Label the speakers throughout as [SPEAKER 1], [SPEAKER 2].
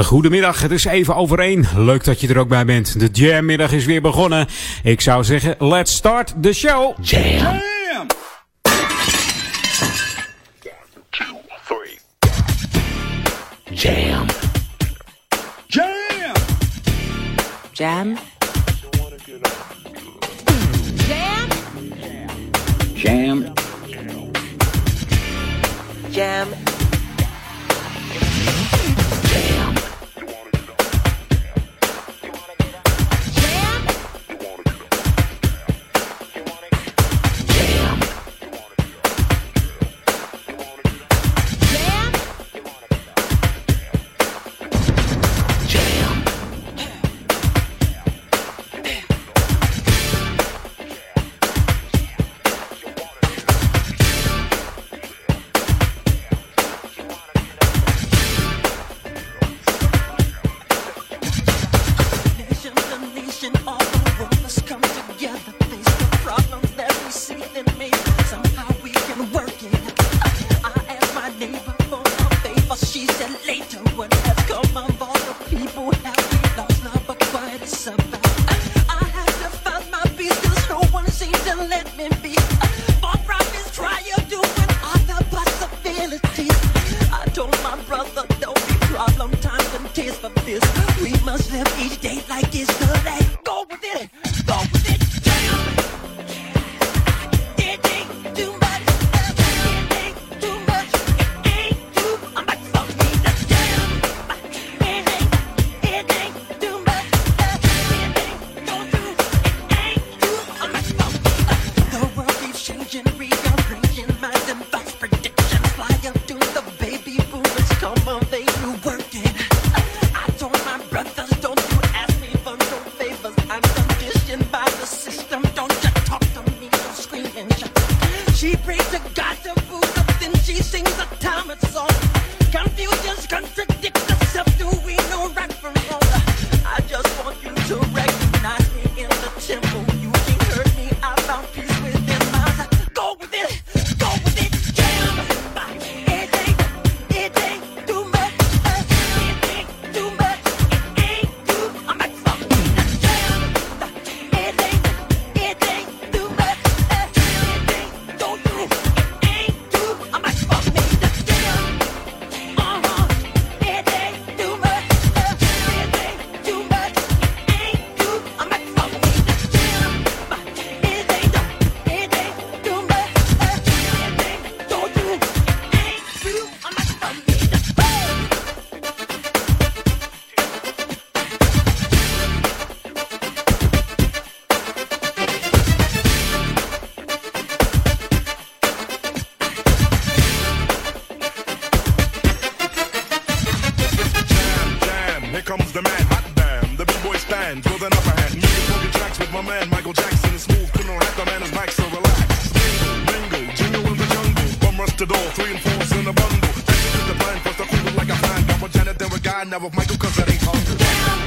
[SPEAKER 1] Goedemiddag, het is even over één. Leuk dat je er ook bij bent. De jammiddag is weer begonnen. Ik zou zeggen, let's start the show.
[SPEAKER 2] Jam. Jam. Jam. Jam.
[SPEAKER 3] Jam.
[SPEAKER 2] Jam.
[SPEAKER 3] Jam.
[SPEAKER 4] nice and it's smooth criminal rap. The man is back, so relax. Bingo, bingo, jingle in the jungle. Bum rusted all, three and fours in a bundle. Take it to the blind, plus the cool like a blind. Got one Janet, then a guy, now with Michael, cause that ain't hard.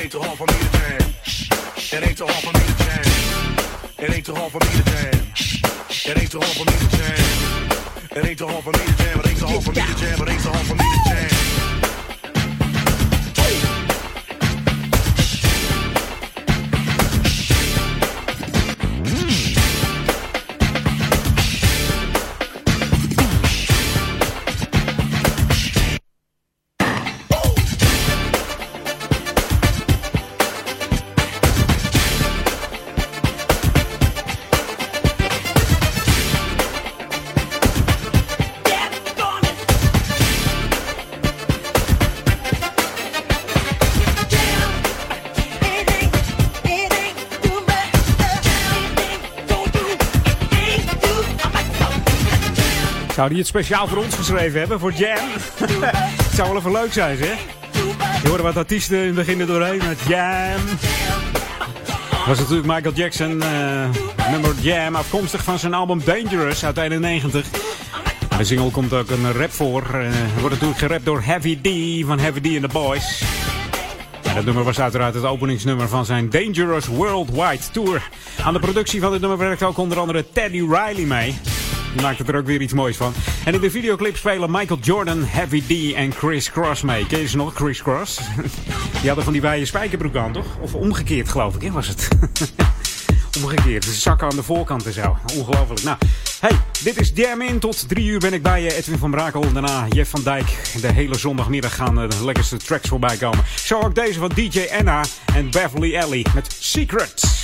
[SPEAKER 4] ain't too hard for me to jam. It ain't too hard for me to jam. It ain't too hard for me to jam. It ain't too hard for me to jam. It ain't too hard for me to jam. It ain't too hard for me to jam.
[SPEAKER 1] Zou die het speciaal voor ons geschreven hebben, voor Jam? het zou wel even leuk zijn, zeg. Je hoorde wat artiesten in het begin doorheen met Jam. was natuurlijk Michael Jackson, uh, nummer Jam, afkomstig van zijn album Dangerous uit 91. De single komt ook een rap voor. Uh, wordt natuurlijk gerapt door Heavy D van Heavy D and the Boys. En dat nummer was uiteraard het openingsnummer van zijn Dangerous Worldwide Tour. Aan de productie van dit nummer werkt ook onder andere Teddy Riley mee. Die maakte er ook weer iets moois van. En in de videoclip spelen Michael Jordan, Heavy D en Chris Cross mee. Ken je ze nog, Chris Cross? Die hadden van die wijde spijkerbroek aan, toch? Of omgekeerd, geloof ik, was het? omgekeerd. De zakken aan de voorkant en zo. Ongelooflijk. Nou, hey, dit is Jam In. Tot drie uur ben ik bij je, Edwin van Brakel. Daarna Jeff van Dijk. De hele zondagmiddag gaan de lekkerste tracks voorbij komen. Zo ook deze van DJ Anna en Beverly Ellie met Secrets.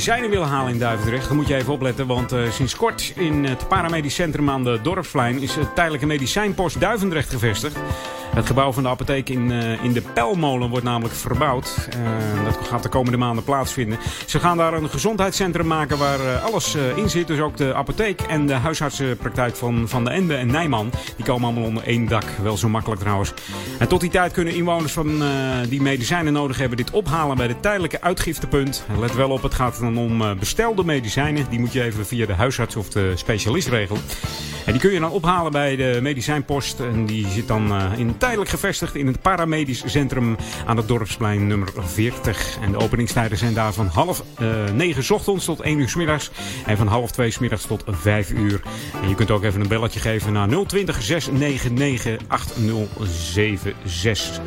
[SPEAKER 1] Medicijnen wil halen in Duivendrecht, dan moet je even opletten. Want uh, sinds kort in het paramedisch centrum aan de Dorpsplein is het tijdelijke medicijnpost Duivendrecht gevestigd. Het gebouw van de apotheek in, uh, in de Pijlmolen wordt namelijk verbouwd. Uh, dat gaat de komende maanden plaatsvinden. Ze gaan daar een gezondheidscentrum maken waar uh, alles in zit. Dus ook de apotheek en de huisartsenpraktijk van Van de Ende en Nijman. Die komen allemaal onder één dak. Wel zo makkelijk trouwens. En tot die tijd kunnen inwoners van die medicijnen nodig hebben dit ophalen bij de tijdelijke uitgiftepunt. Let wel op, het gaat dan om bestelde medicijnen. Die moet je even via de huisarts of de specialist regelen. En die kun je dan ophalen bij de medicijnpost. En die zit dan in tijdelijk gevestigd in het paramedisch centrum aan het dorpsplein nummer 40. En de openingstijden zijn daar van half uh, negen ochtends tot 1 uur s middags. En van half 2 s middags tot 5 uur. En je kunt ook even een belletje geven naar 020 699 8076.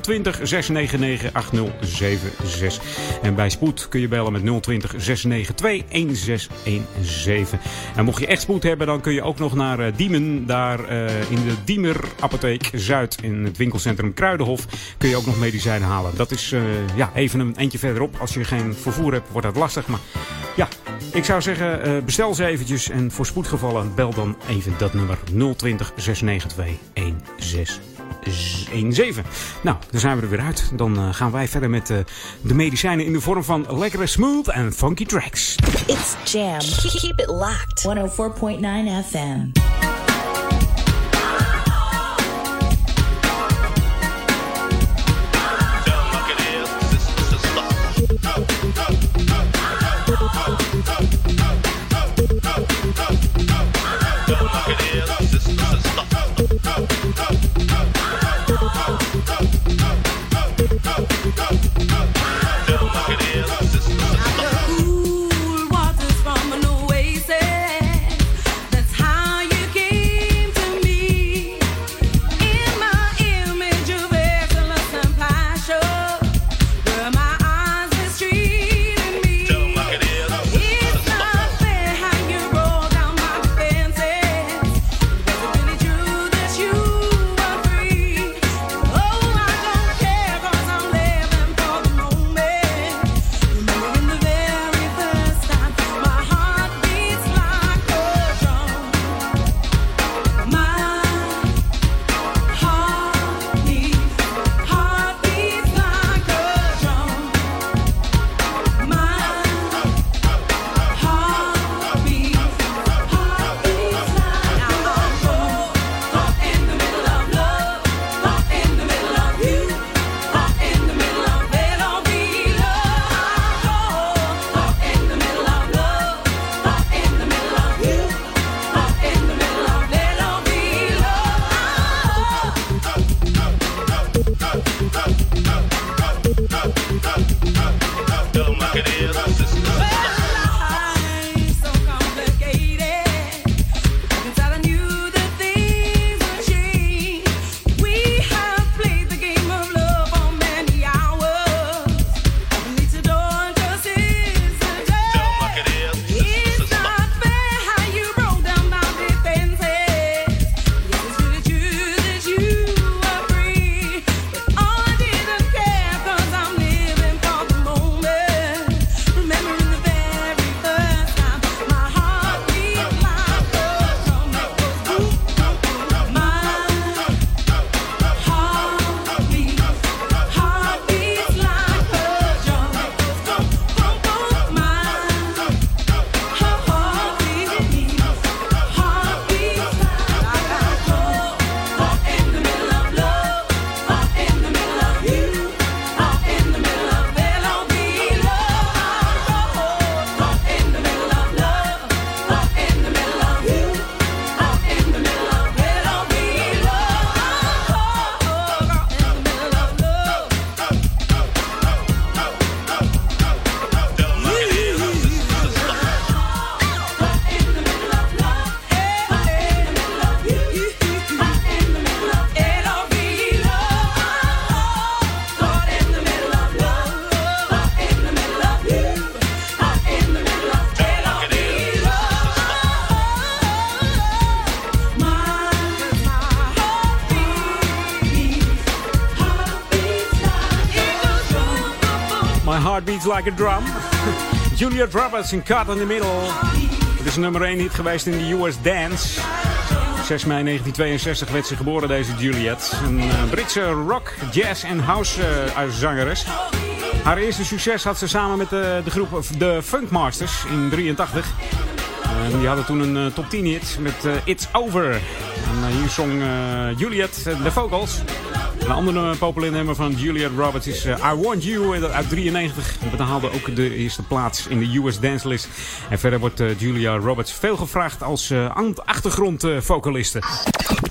[SPEAKER 1] 020 699 8076. En bij spoed kun je bellen met 020 692 1617. En mocht je echt spoed hebben, dan kun je ook nog naar uh, Diemen. Daar uh, in de Diemer Apotheek Zuid in het winkelcentrum Kruidenhof kun je ook nog medicijnen halen. Dat is uh, ja, even een eentje verderop. Als je geen vervoer hebt, wordt dat lastig. Maar ja, ik zou zeggen, uh, bestel ze eventjes. En voor spoedgevallen bel dan even dat nummer 020 692 1617. Nou, dan zijn we er weer uit. Dan uh, gaan wij verder met de medicijnen in de vorm van lekkere smooth en funky tracks.
[SPEAKER 5] It's Jam. Keep it locked. 104.9 FM.
[SPEAKER 1] Like a drum. Juliet Roberts in Cut in the Middle. Het is nummer 1 hit geweest in de US Dance. 6 mei 1962 werd ze geboren, deze Juliet. Een uh, Britse rock, jazz en house uh, zangeres. Haar eerste succes had ze samen met de, de groep The Funkmasters in 83. En die hadden toen een top 10 hit met It's Over. Hier zong Juliet de vocals. Een andere populair nummer van Juliet Roberts is I Want You uit 93. Dat haalde ook de eerste plaats in de US Dance List. En verder wordt Julia Roberts veel gevraagd als achtergrondvocaliste.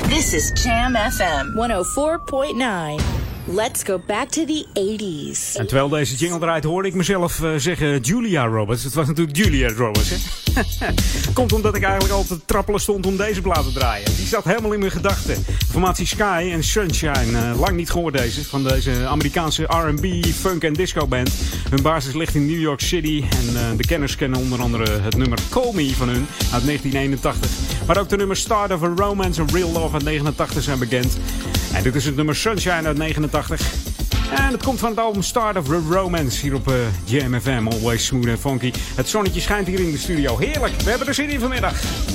[SPEAKER 5] This is Jam FM 104.9. Let's go back to the 80s.
[SPEAKER 1] En terwijl deze jingle draait, hoorde ik mezelf uh, zeggen Julia Roberts. Het was natuurlijk Julia Roberts, hè? Komt omdat ik eigenlijk al te trappelen stond om deze plaat te draaien. Die zat helemaal in mijn gedachten. Formatie Sky en Sunshine. Uh, lang niet gehoord deze. Van deze Amerikaanse R&B, funk en disco band. Hun basis ligt in New York City. En uh, de kenners kennen onder andere het nummer Call Me van hun uit 1981. Maar ook de nummer Start of a Romance of Real Love uit 89 zijn bekend. En dit is het nummer Sunshine uit 89. En het komt van het album Start of Romance hier op uh, Jam FM. Always smooth and funky. Het zonnetje schijnt hier in de studio. Heerlijk. We hebben er zin in vanmiddag.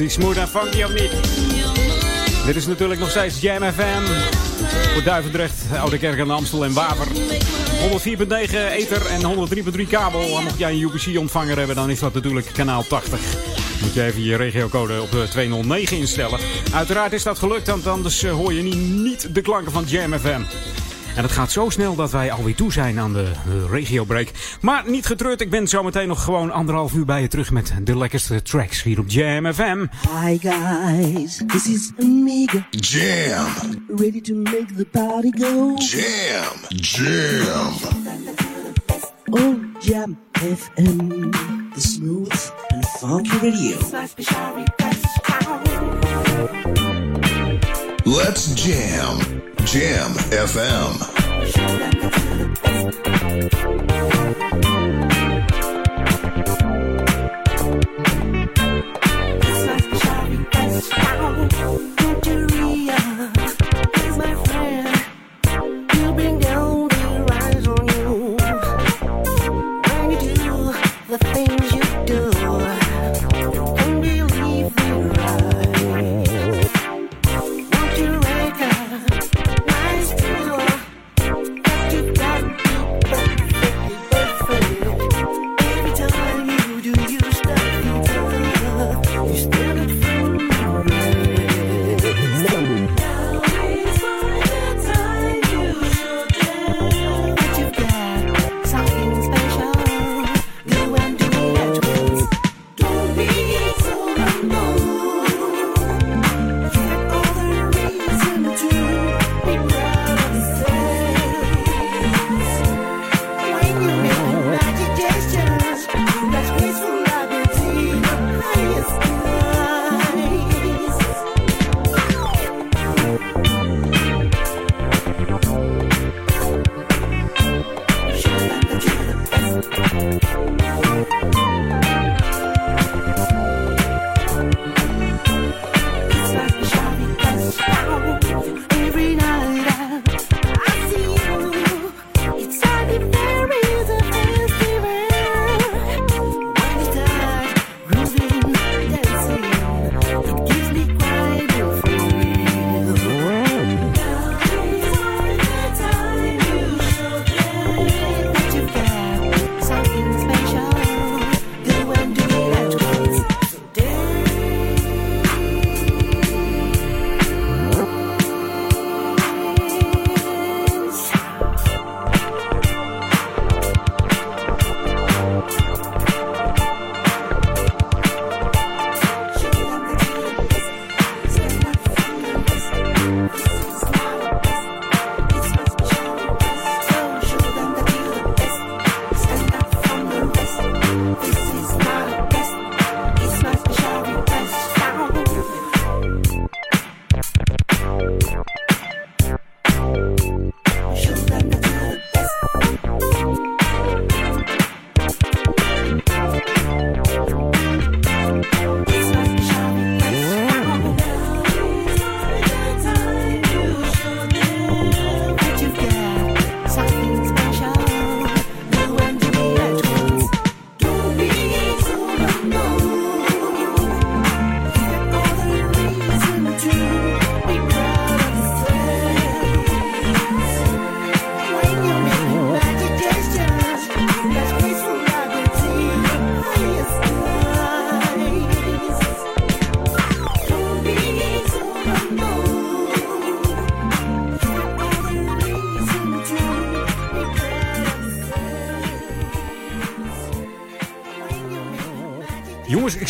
[SPEAKER 1] Die smooth en funky of niet? Dit is natuurlijk nog steeds Jam FM. Voor Duivendrecht, Oude Kerk en Amstel en Waver. 104.9 ether en 103.3 kabel. En mocht jij een UPC-ontvanger hebben, dan is dat natuurlijk kanaal 80. Moet je even je regiocode op 209 instellen. Uiteraard is dat gelukt, want anders hoor je niet de klanken van Jam FM. En het gaat zo snel dat wij alweer toe zijn aan de regiobreak. Maar niet getreurd, ik ben zometeen nog gewoon anderhalf uur bij je terug met de lekkerste tracks hier op Jam FM.
[SPEAKER 6] Hi guys, this is Amiga.
[SPEAKER 3] Jam.
[SPEAKER 6] Ready to make the party go.
[SPEAKER 3] Jam. Jam.
[SPEAKER 6] Oh, Jam FM. The smooth and funky radio.
[SPEAKER 3] Let's jam. Jam FM.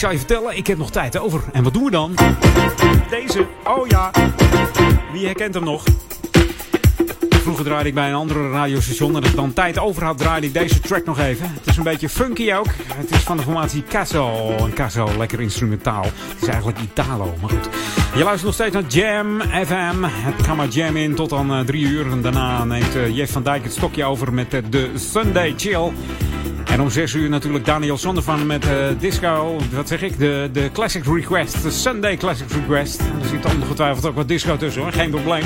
[SPEAKER 1] Zou je vertellen, ik heb nog tijd over. En wat doen we dan? Deze. Oh ja. Wie herkent hem nog? Vroeger draaide ik bij een andere radiostation. En als ik dan tijd over had, draaide ik deze track nog even. Het is een beetje funky ook. Het is van de formatie Caso. En Caso, lekker instrumentaal. Het is eigenlijk Italo, maar goed. Je luistert nog steeds naar Jam FM. Het gaat maar jam in tot dan uh, drie uur. En daarna neemt uh, Jeff van Dijk het stokje over met uh, de Sunday Chill. En om 6 uur natuurlijk Daniel Sondervan met uh, disco. Wat zeg ik? De, de Classic Request. De Sunday Classic Request. Er zit ongetwijfeld ook wat disco tussen hoor. Geen probleem.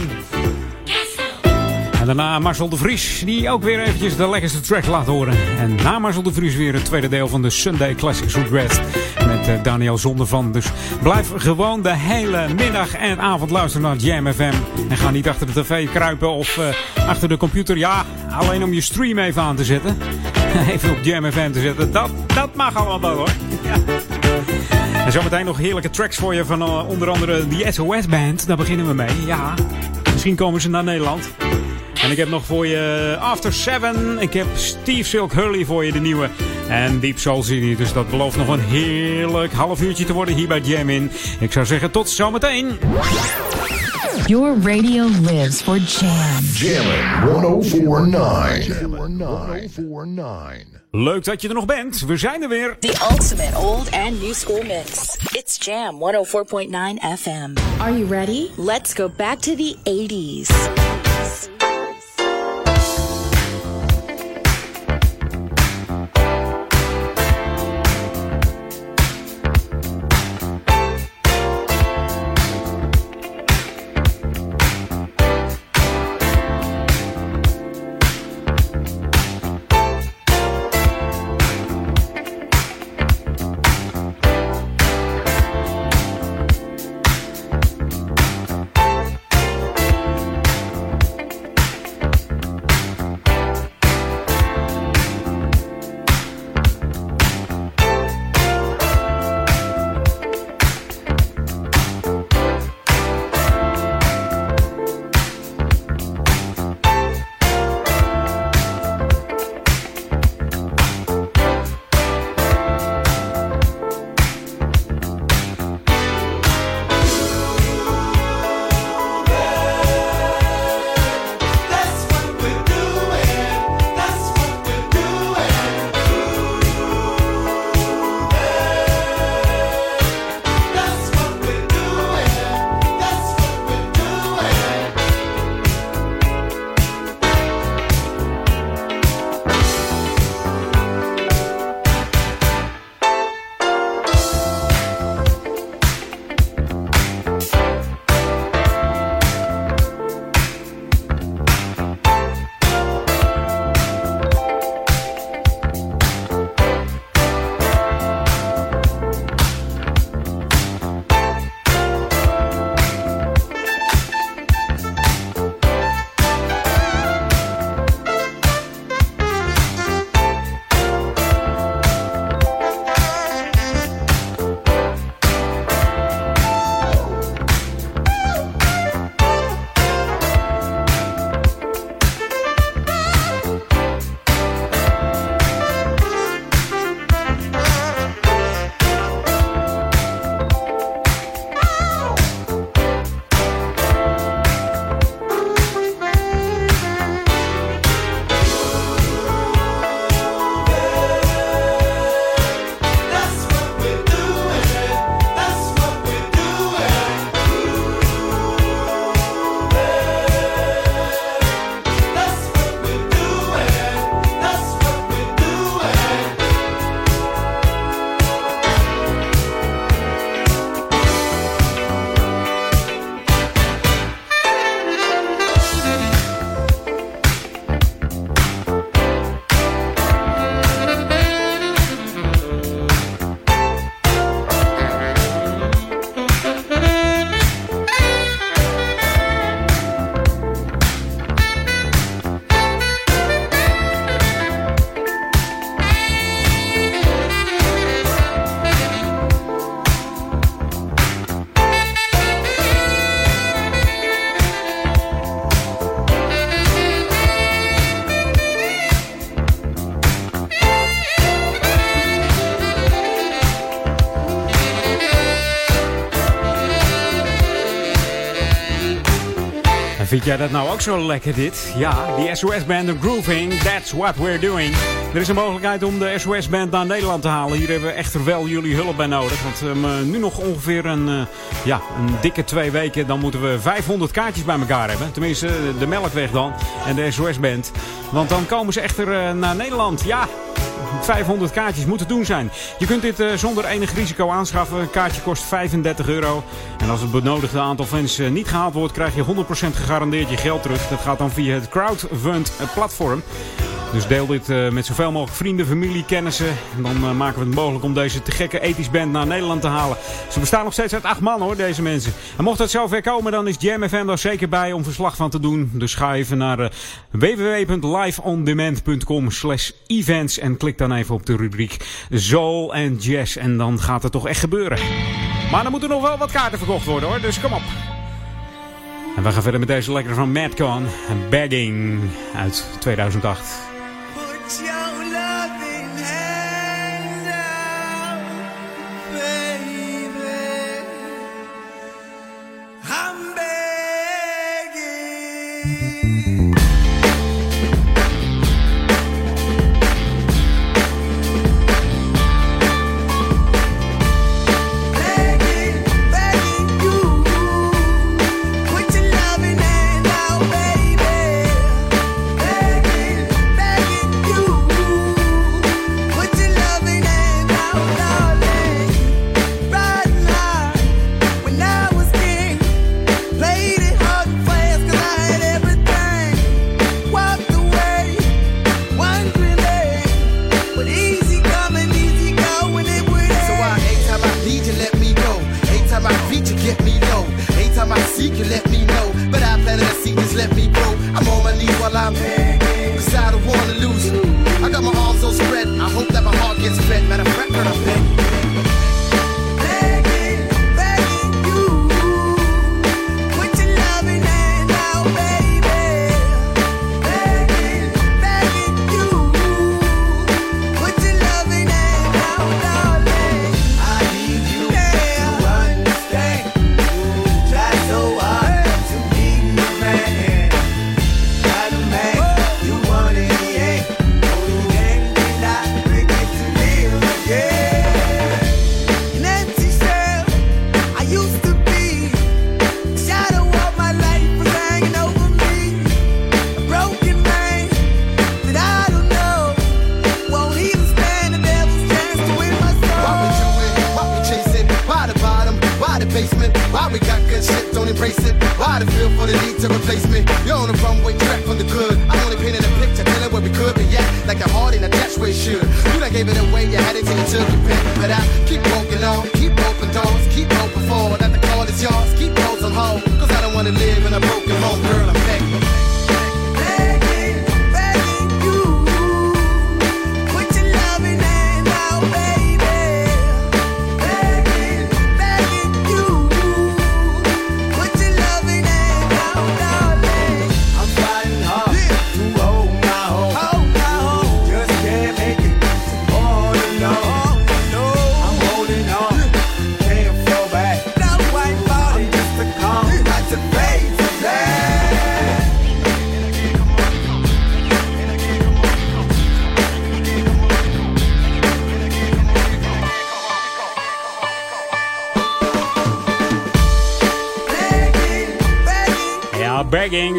[SPEAKER 1] En daarna Marcel de Vries, die ook weer eventjes de lekkerste track laat horen. En na Marcel de Vries weer het tweede deel van de Sunday Classics Request. Met uh, Daniel Zondervan. Dus blijf gewoon de hele middag en avond luisteren naar Jam FM. En ga niet achter de tv kruipen of uh, achter de computer. Ja, alleen om je stream even aan te zetten. even op Jam FM te zetten. Dat, dat mag allemaal wel hoor. Ja. En zometeen nog heerlijke tracks voor je van uh, onder andere de SOS Band. Daar beginnen we mee. Ja, misschien komen ze naar Nederland. En ik heb nog voor je After Seven. Ik heb Steve Silk Hurley voor je, de nieuwe. En Deep Soul City. Dus dat belooft nog een heerlijk half uurtje te worden hier bij Jam In. Ik zou zeggen tot zometeen.
[SPEAKER 7] Your radio lives for Jam.
[SPEAKER 3] Jammin' 1049. 1049.
[SPEAKER 1] Leuk dat je er nog bent. We zijn er weer.
[SPEAKER 5] The ultimate old and new school mix. It's Jam 104.9 FM. Are you ready? Let's go back to the 80s.
[SPEAKER 1] Vind jij dat nou ook zo lekker dit? Ja, die SOS-band Grooving, that's what we're doing. Er is een mogelijkheid om de SOS-band naar Nederland te halen. Hier hebben we echter wel jullie hulp bij nodig. Want um, nu nog ongeveer een, uh, ja, een dikke twee weken. Dan moeten we 500 kaartjes bij elkaar hebben. Tenminste, de Melkweg dan. En de SOS-band. Want dan komen ze echter uh, naar Nederland. Ja, 500 kaartjes moeten doen zijn. Je kunt dit uh, zonder enig risico aanschaffen. Een kaartje kost 35 euro. En als het benodigde aantal fans uh, niet gehaald wordt, krijg je 100% gegarandeerd je geld terug. Dat gaat dan via het crowdfund platform. Dus deel dit uh, met zoveel mogelijk vrienden, familie, kennissen. En dan uh, maken we het mogelijk om deze te gekke ethisch band naar Nederland te halen. Ze bestaan nog steeds uit acht man hoor, deze mensen. En mocht het zover komen, dan is Jam FM daar zeker bij om verslag van te doen. Dus ga even naar uh, www.liveondemand.com slash events. En klik dan even op de rubriek Soul en Jazz. En dan gaat het toch echt gebeuren. Maar dan moeten nog wel wat kaarten verkocht worden hoor, dus kom op. En we gaan verder met deze lekkere van Madcon. Bagging uit 2008.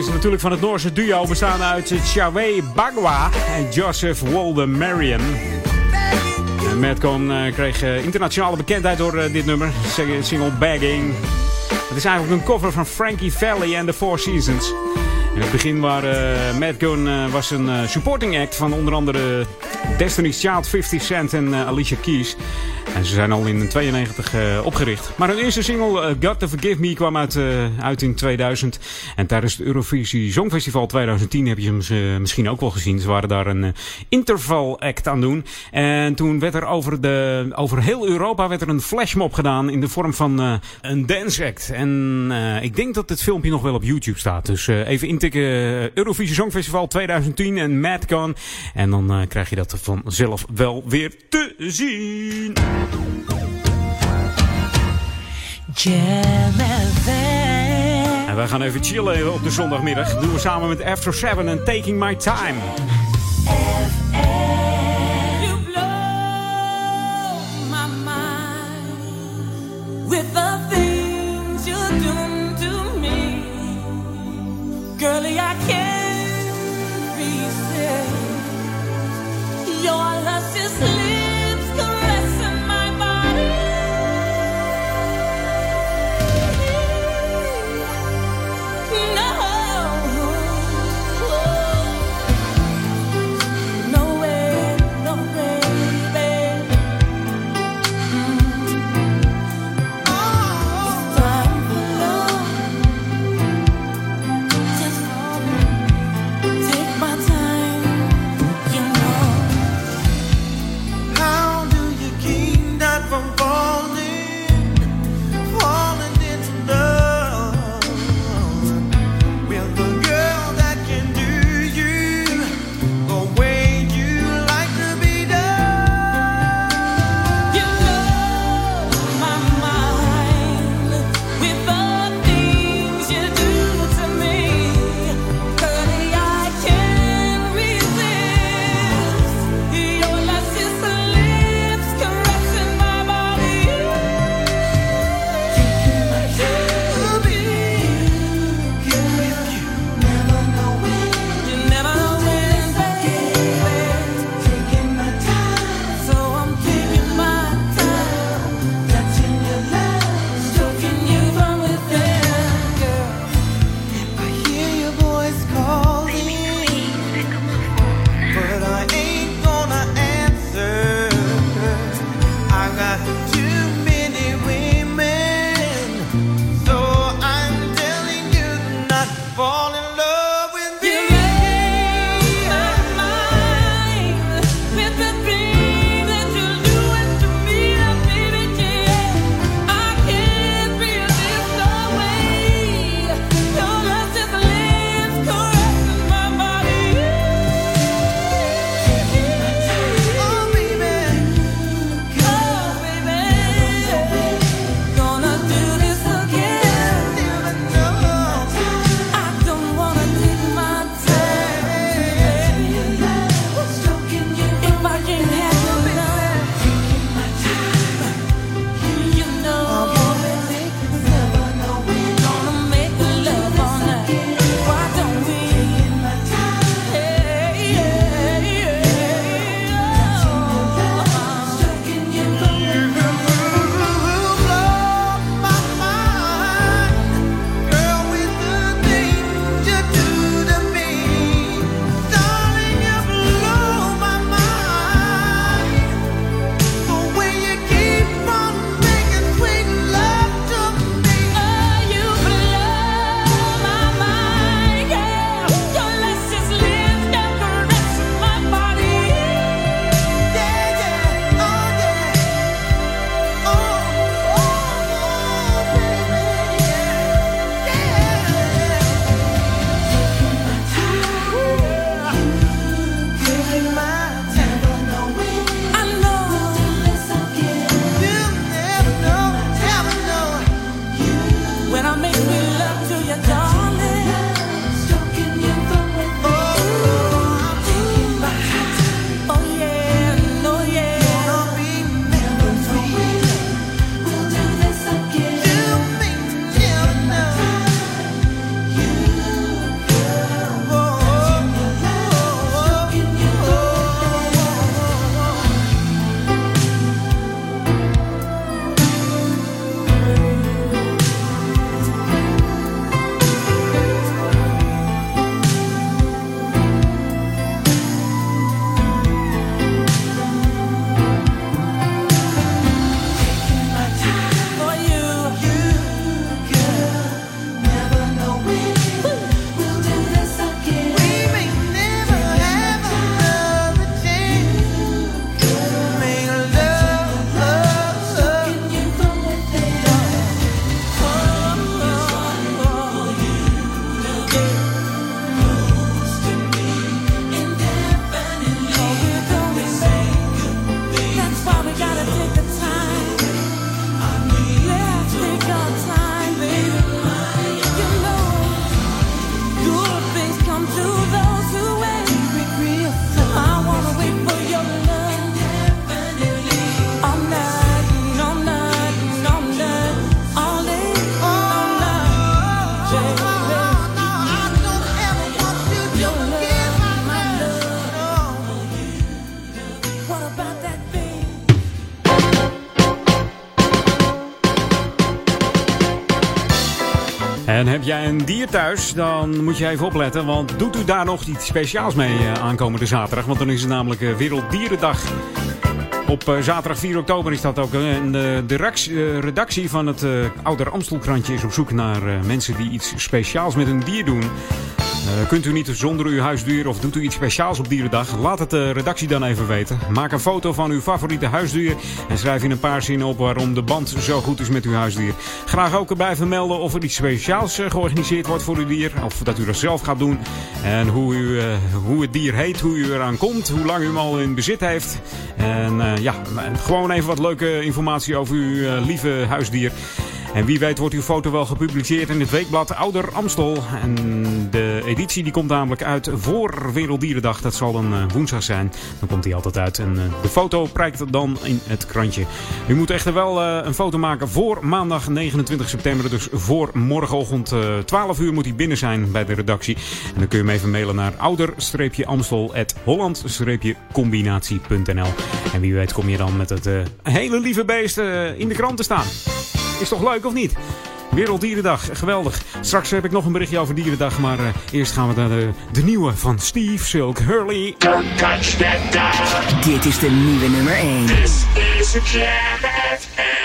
[SPEAKER 1] Natuurlijk van het Noorse duo bestaan uit Chawé Bagwa en Joseph Walden Marion. Madcon uh, kreeg uh, internationale bekendheid door uh, dit nummer, single Bagging. Het is eigenlijk een cover van Frankie Valli en The Four Seasons. In het begin uh, Madcon was een supporting act van onder andere Destiny's Child, 50 Cent en Alicia Keys. En ze zijn al in 92 uh, opgericht. Maar hun eerste single, uh, Got to Forgive Me, kwam uit, uh, uit in 2000. En tijdens het Eurovisie Songfestival 2010 heb je hem misschien ook wel gezien. Ze waren daar een interval act aan doen. En toen werd er over, de, over heel Europa werd er een flashmob gedaan in de vorm van een dance act. En ik denk dat het filmpje nog wel op YouTube staat. Dus even intikken Eurovisie Songfestival 2010 en Madcon. En dan krijg je dat vanzelf wel weer te zien. En wij gaan even chillen op de zondagmiddag. Dat doen we samen met After Seven en Taking My Time. Girlie, I can't resist. Your En heb jij een dier thuis, dan moet je even opletten. Want doet u daar nog iets speciaals mee uh, aankomende zaterdag? Want dan is het namelijk uh, Werelddierendag. Op uh, zaterdag 4 oktober is dat ook. En de redactie van het Ouder Amstelkrantje is op zoek naar mensen die iets speciaals met een dier doen. Uh, kunt u niet zonder uw huisdier of doet u iets speciaals op dierendag? Laat het de redactie dan even weten. Maak een foto van uw favoriete huisdier en schrijf in een paar zinnen op waarom de band zo goed is met uw huisdier. Graag ook erbij vermelden of er iets speciaals uh, georganiseerd wordt voor uw dier. Of dat u dat zelf gaat doen. En hoe, u, hoe het dier heet, hoe u eraan komt, hoe lang u hem al in bezit heeft. En ja, gewoon even wat leuke informatie over uw lieve huisdier. En wie weet wordt uw foto wel gepubliceerd in het weekblad Ouder Amstel. En de editie die komt namelijk uit voor Werelddierendag. Dat zal een uh, woensdag zijn. Dan komt die altijd uit. En uh, de foto prijkt dan in het krantje. U moet echter wel uh, een foto maken voor maandag 29 september. Dus voor morgenochtend 12 uur moet hij binnen zijn bij de redactie. En dan kun je hem even mailen naar ouder-amstel.holland-combinatie.nl En wie weet kom je dan met het hele lieve beest in de krant te staan. Is toch leuk of niet? Werelddierendag, geweldig. Straks heb ik nog een berichtje over Dierendag, maar uh, eerst gaan we naar de, de nieuwe van Steve Silk Hurley.
[SPEAKER 8] Don't touch that dial.
[SPEAKER 9] Dit is de nieuwe nummer 1.
[SPEAKER 8] This is a jam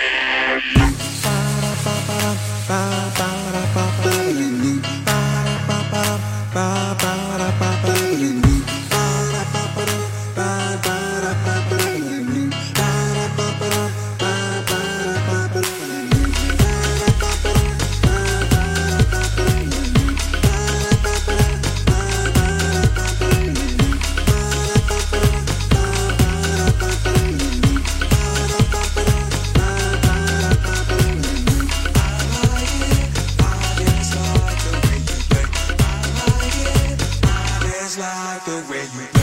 [SPEAKER 8] like the way you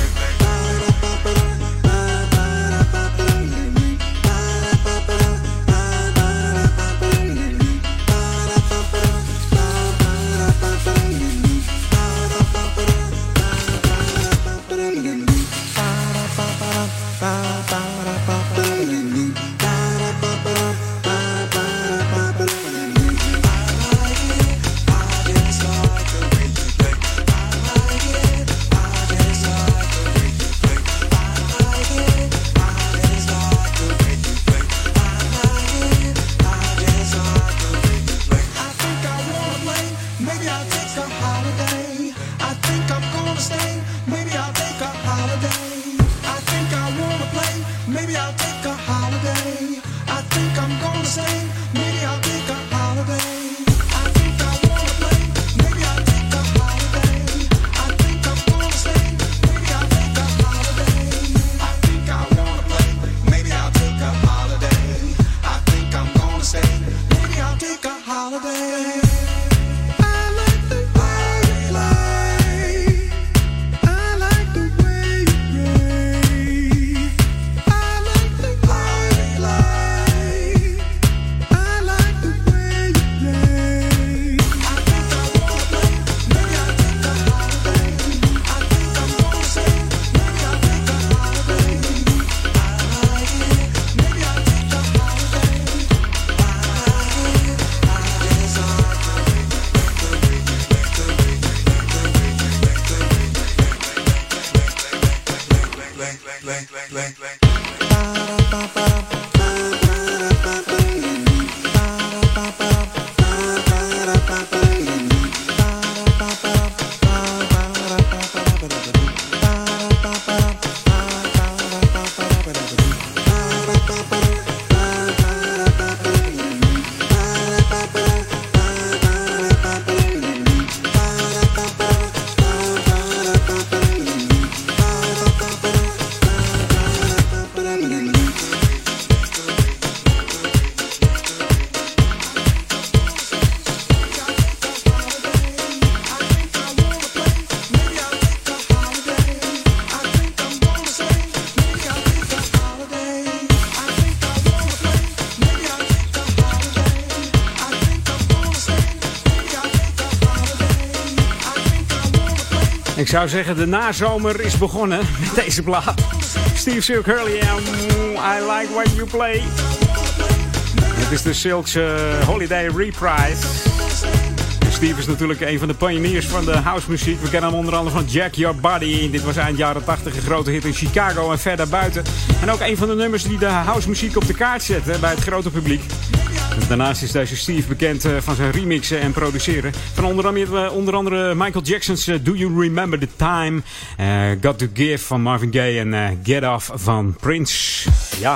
[SPEAKER 1] Ik zou zeggen, de nazomer is begonnen met deze plaat. Steve Silk Hurley en I Like What You Play. Het is de Silk's uh, Holiday Reprise.
[SPEAKER 10] Steve is natuurlijk een van de pioniers van de housemuziek. We kennen hem onder andere van Jack Your Body. Dit was eind jaren 80 een grote hit in Chicago en verder buiten. En ook een van de nummers die de housemuziek op de kaart zette bij het grote publiek. Daarnaast is deze Steve bekend eh, van zijn remixen en produceren. Van onder andere, eh, onder andere Michael Jackson's Do You Remember the Time? Got to Give van Marvin Gaye en Get Off van Prince. Ja,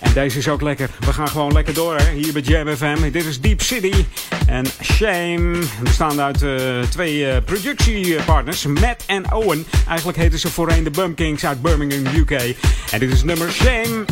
[SPEAKER 10] en deze is ook lekker. We gaan gewoon lekker door hè? hier bij Jam FM. Dit is Deep City en Shame. Bestaan uit uh, twee productiepartners, Matt en Owen. Eigenlijk heten ze voorheen de Bum Kings uit Birmingham, UK. En dit is nummer Shame.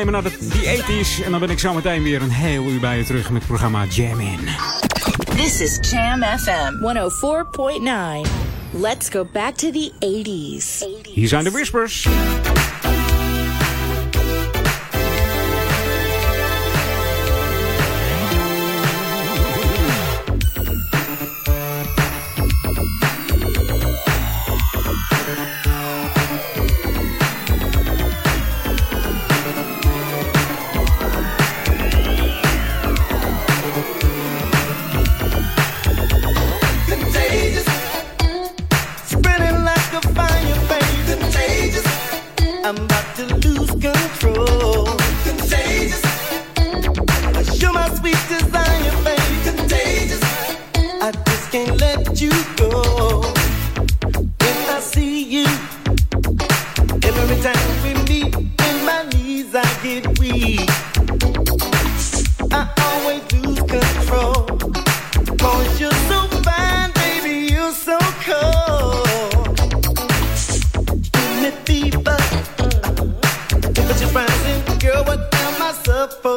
[SPEAKER 10] Terugnemen naar de, die 80s. En dan ben ik zo meteen weer een heel uur bij je terug met het programma Jam In.
[SPEAKER 5] This is Jam FM 104.9. Let's go back to the 80s.
[SPEAKER 10] Hier zijn de Whispers.
[SPEAKER 1] up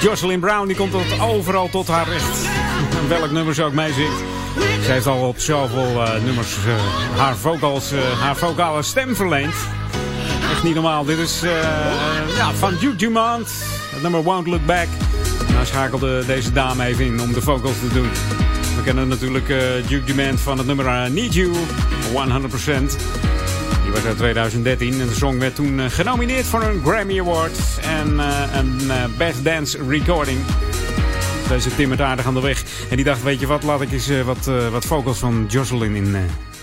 [SPEAKER 1] Jocelyn Brown die komt tot overal tot haar recht. welk nummer ze ook meezingt. Ze heeft al op zoveel uh, nummers uh, haar, vocals, uh, haar vocale stem verleend. Echt niet normaal. Dit is ja, van Duke Dumont. Het nummer Won't Look Back. Nou schakelde deze dame even in om de vocals te doen. We kennen natuurlijk Duke Dumont van het nummer Need You. 100%. Die was uit 2013 en de song werd toen eh, genomineerd voor een Grammy Award en uh, een uh, Best Dance Recording. Deze timmert aardig aan de weg. En die dacht, weet je wat, laat ik eens wat, wat vocals van Jocelyn in,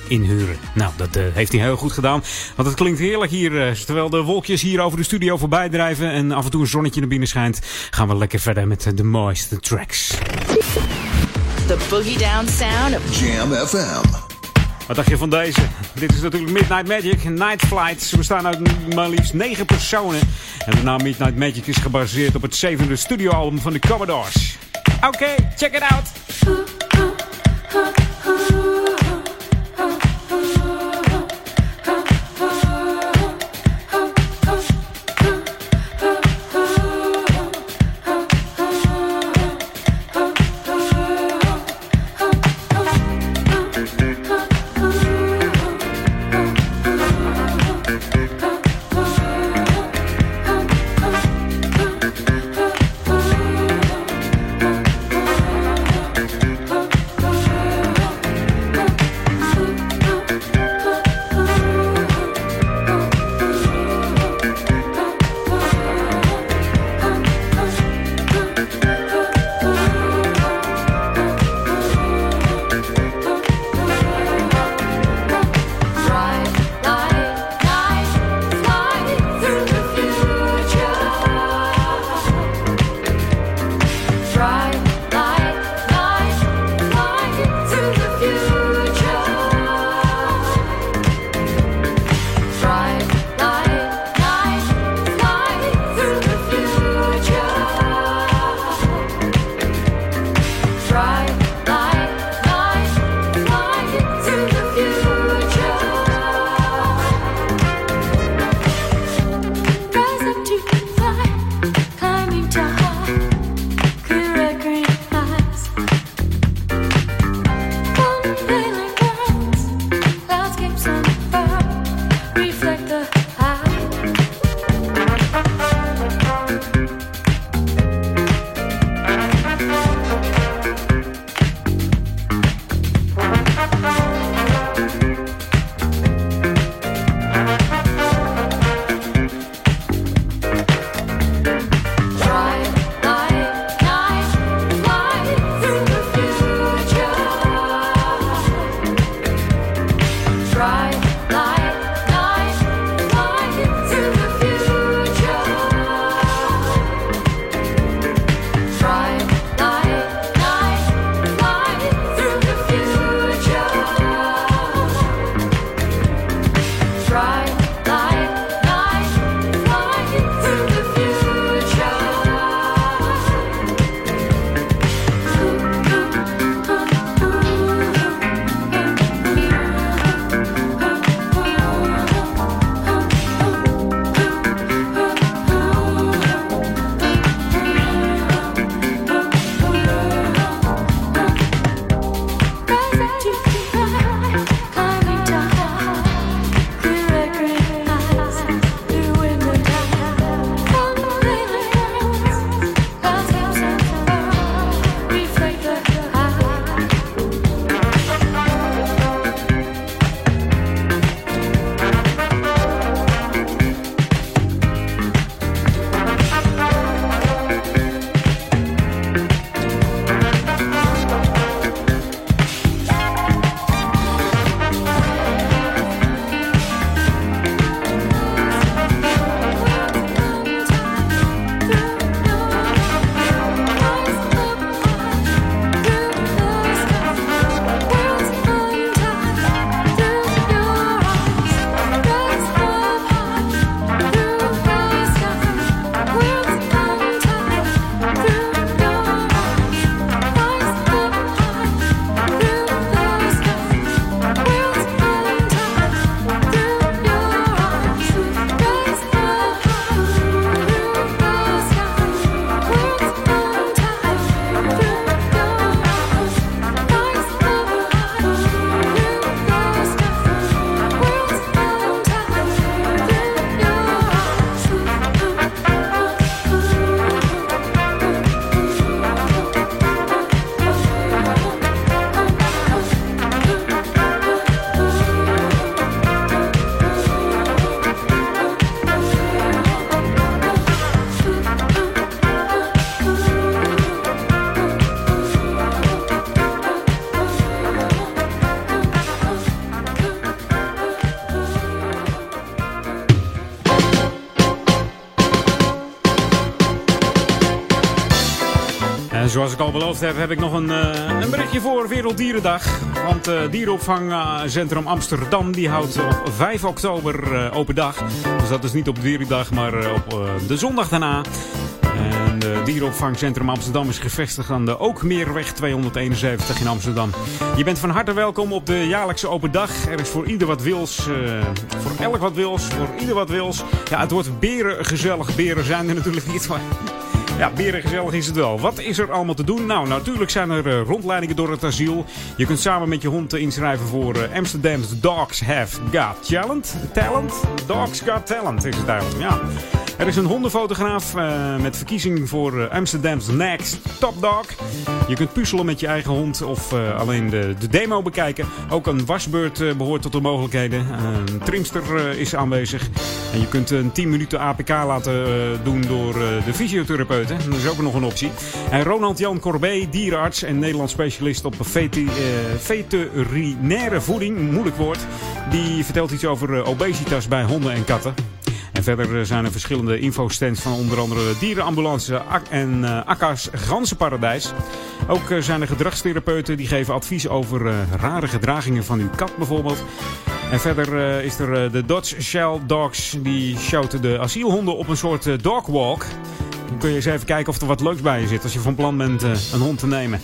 [SPEAKER 1] inhuren. Nou, dat heeft hij heel goed gedaan. Want het klinkt heerlijk hier. terwijl de wolkjes hier over de studio voorbij drijven en af en toe een zonnetje naar binnen schijnt, gaan we lekker verder met de mooiste tracks.
[SPEAKER 5] The boogie down sound of
[SPEAKER 3] Jam FM.
[SPEAKER 1] Wat dacht je van deze? Dit is natuurlijk Midnight Magic, Night Flight. Ze bestaan uit maar liefst 9 personen. En de naam Midnight Magic is gebaseerd op het zevende studioalbum van de Commodores. Oké, check it out! Zoals ik al beloofd heb, heb ik nog een, uh, een berichtje voor Werelddierendag. Want uh, Dierenopvangcentrum Amsterdam die houdt op 5 oktober open dag. Dus dat is niet op Dierendag, maar op de zondag daarna. En de Dierenopvangcentrum Amsterdam is gevestigd aan de Ookmeerweg 271 in Amsterdam. Je bent van harte welkom op de jaarlijkse open dag. Er is voor ieder wat wils, voor elk wat wils, voor ieder wat wils. Ja, het wordt beren gezellig. Beren zijn er natuurlijk niet, maar ja, berengezellig is het wel. Wat is er allemaal te doen? Nou, natuurlijk zijn er uh, rondleidingen door het asiel. Je kunt samen met je hond inschrijven voor uh, Amsterdam's Dogs Have Got Talent. Talent? Dogs Got Talent is het eigenlijk, ja. Er is een hondenfotograaf met verkiezing voor Amsterdam's Next Top Dog. Je kunt puzzelen met je eigen hond of alleen de, de, demo bekijken. Ook een wasbeurt behoort tot de mogelijkheden. een trimster is aanwezig. Je kunt een 10 minuten APK laten doen door de fysiotherapeut. Dat is ook nog een optie. En Ronald Jan Corbet, dierenarts en Nederlands specialist op veterinaire voeding, moeilijk woord. Die vertelt iets over eh, obesitas bij honden en katten. En verder eh, zijn er verschillende infostands van onder andere dierenambulance en uh, Akka's Ganzenparadijs. Ook zijn er gedragstherapeuten die geven advies over rare gedragingen van uw kat bijvoorbeeld. En verder is er de Dodge Shell Dogs. Die shouten de asielhonden op een soort dogwalk. Dan kun je eens even kijken of er wat leuks bij je zit als je van plan bent uh, een hond te nemen.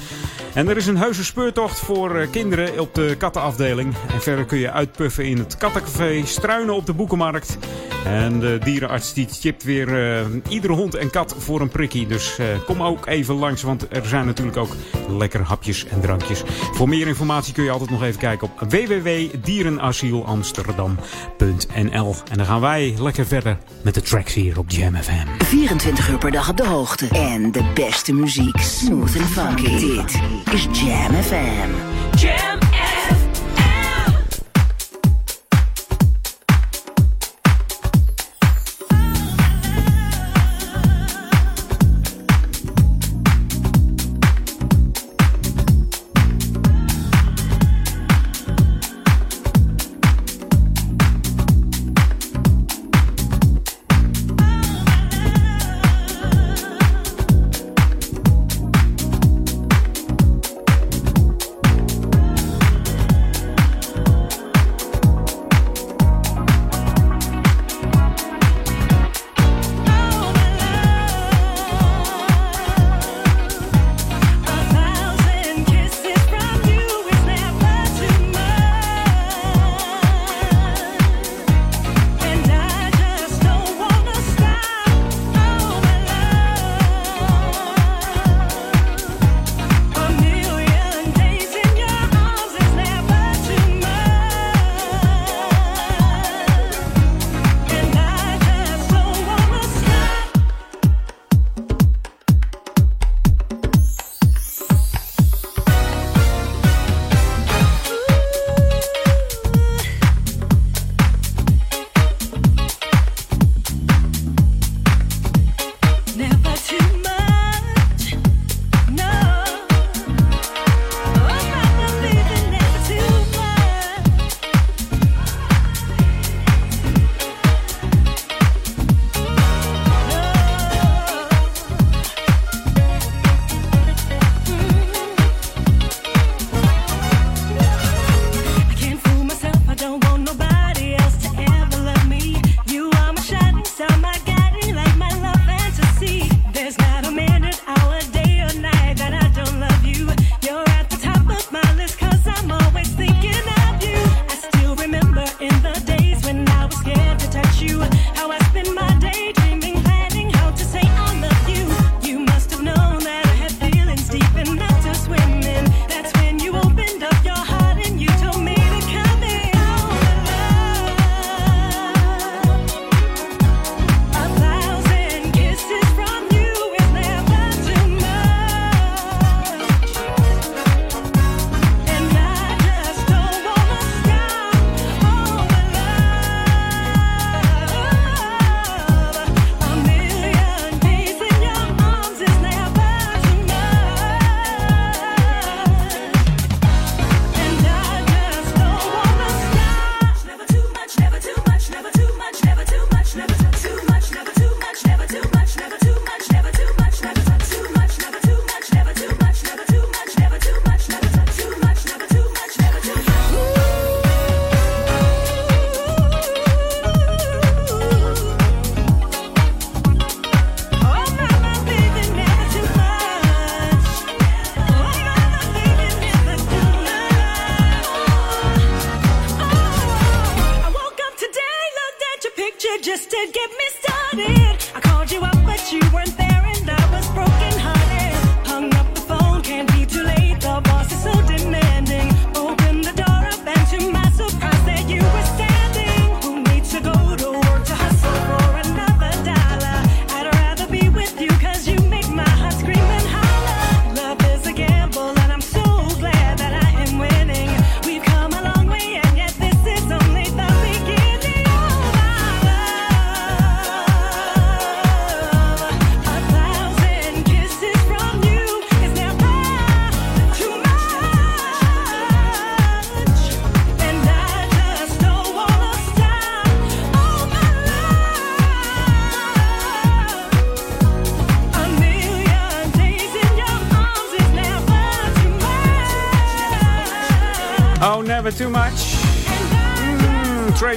[SPEAKER 1] En er is een heuse speurtocht voor uh, kinderen op de kattenafdeling. En verder kun je uitpuffen in het kattencafé, struinen op de boekenmarkt. En de dierenarts die chipt weer uh, iedere hond en kat voor een prikkie. Dus kom ook even langs, want er zijn natuurlijk ook lekker hapjes en drankjes. Voor meer informatie kun je altijd nog even kijken op www.dierenasielamsterdam.nl. En dan gaan wij lekker verder met de tracks hier op Jam FM.
[SPEAKER 9] 24 uur per dag op de hoogte. En de beste muziek. Smooth and funky. Dit is Jam FM.
[SPEAKER 5] Jam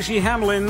[SPEAKER 1] Tracy Hamlin.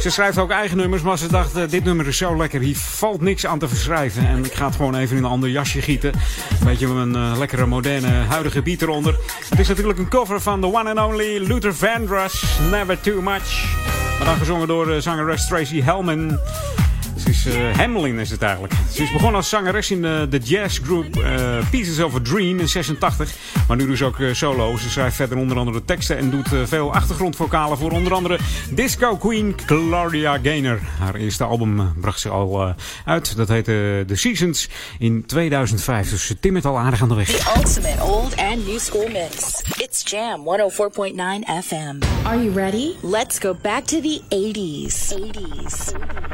[SPEAKER 1] Ze schrijft ook eigen nummers, maar ze dacht, uh, dit nummer is zo lekker, hier valt niks aan te verschrijven. En ik ga het gewoon even in een ander jasje gieten. Een beetje een uh, lekkere, moderne, huidige beat eronder. Het is natuurlijk een cover van the one and only Luther Vandross, Never Too Much. Maar dan gezongen door uh, zangeres Tracy. Ze is Hamlin is het eigenlijk. Ze is begonnen als zangeres in de, de jazzgroep Pieces of a Dream in 86. Maar nu dus ook uh, solo. Ze schrijft verder onder andere teksten en doet veel achtergrondvokalen voor onder andere Disco Queen Claudia Gaynor. Haar eerste album bracht ze al uit. Dat heette The Seasons in 2005. Dus ze timmert al aardig aan de weg.
[SPEAKER 5] The ultimate old and new school mix. It's Jam 104.9 FM. Are you ready? Let's go back to the 80s. 80s.
[SPEAKER 1] Heerlijke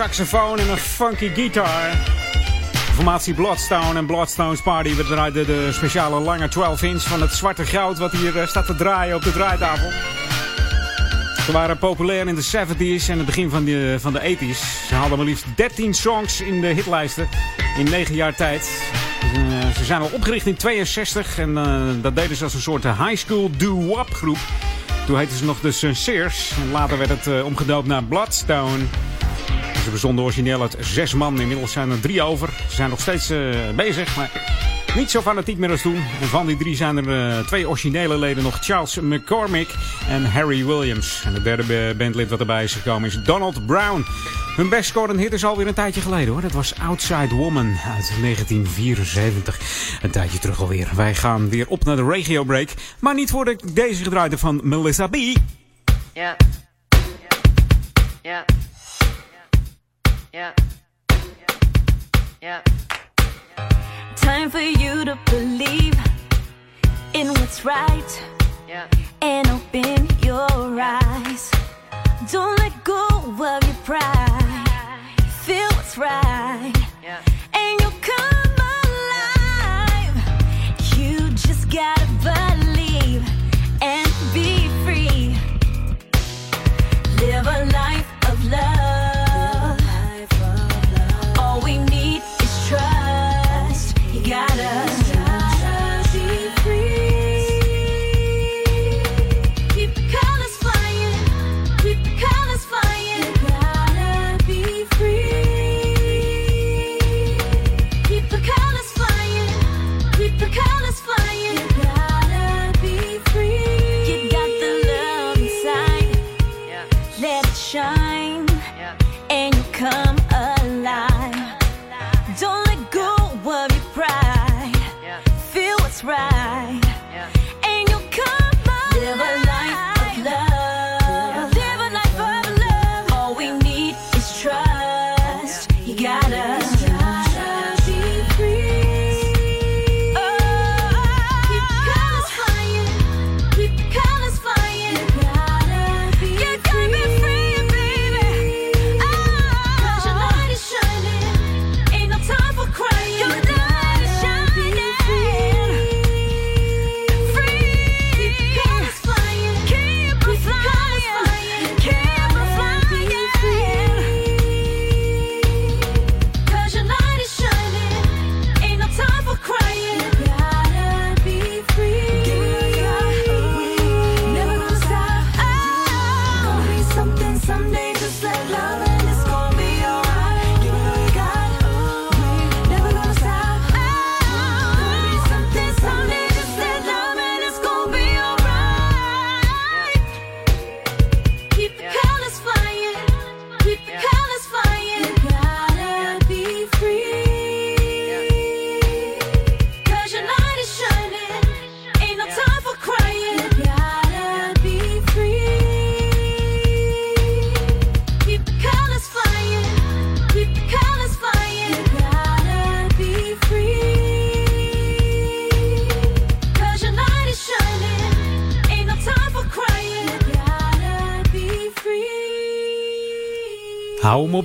[SPEAKER 1] saxofoon en een funky gitaar. Formatie Bloodstone en Bloodstone's Party. We draaiden de speciale lange 12 inch van het zwarte goud wat hier eh, staat te draaien op de draaitafel. Ze waren populair in de 70s en het begin van de, van de 80s. Ze hadden maar liefst 13 songs in de hitlijsten in 9 jaar tijd. Uh, ze zijn al opgericht in 62 en uh, dat deden ze als een soort high school doo-wop groep. Toen heette ze nog de Sincers en later werd het omgedoopt naar Bloodstone. Ze bestonden origineel uit zes man. Inmiddels zijn er drie over. Ze zijn nog steeds bezig, maar niet zo fanatiek meer als toen. En van die drie zijn er uh, twee originele leden nog. Charles McCormick en Harry Williams. En de derde bandlid wat erbij is gekomen is Donald Brown. Hun best scorende hit is alweer een tijdje geleden hoor. Dat was Outside Woman uit 1974. Een tijdje terug alweer. Wij gaan weer op naar de regio break. Maar niet voordat ik deze gedraaid heb van Melissa B. Ja. Ja. Ja. Ja.
[SPEAKER 11] Time for you to believe in what's right yeah. and open your eyes. Don't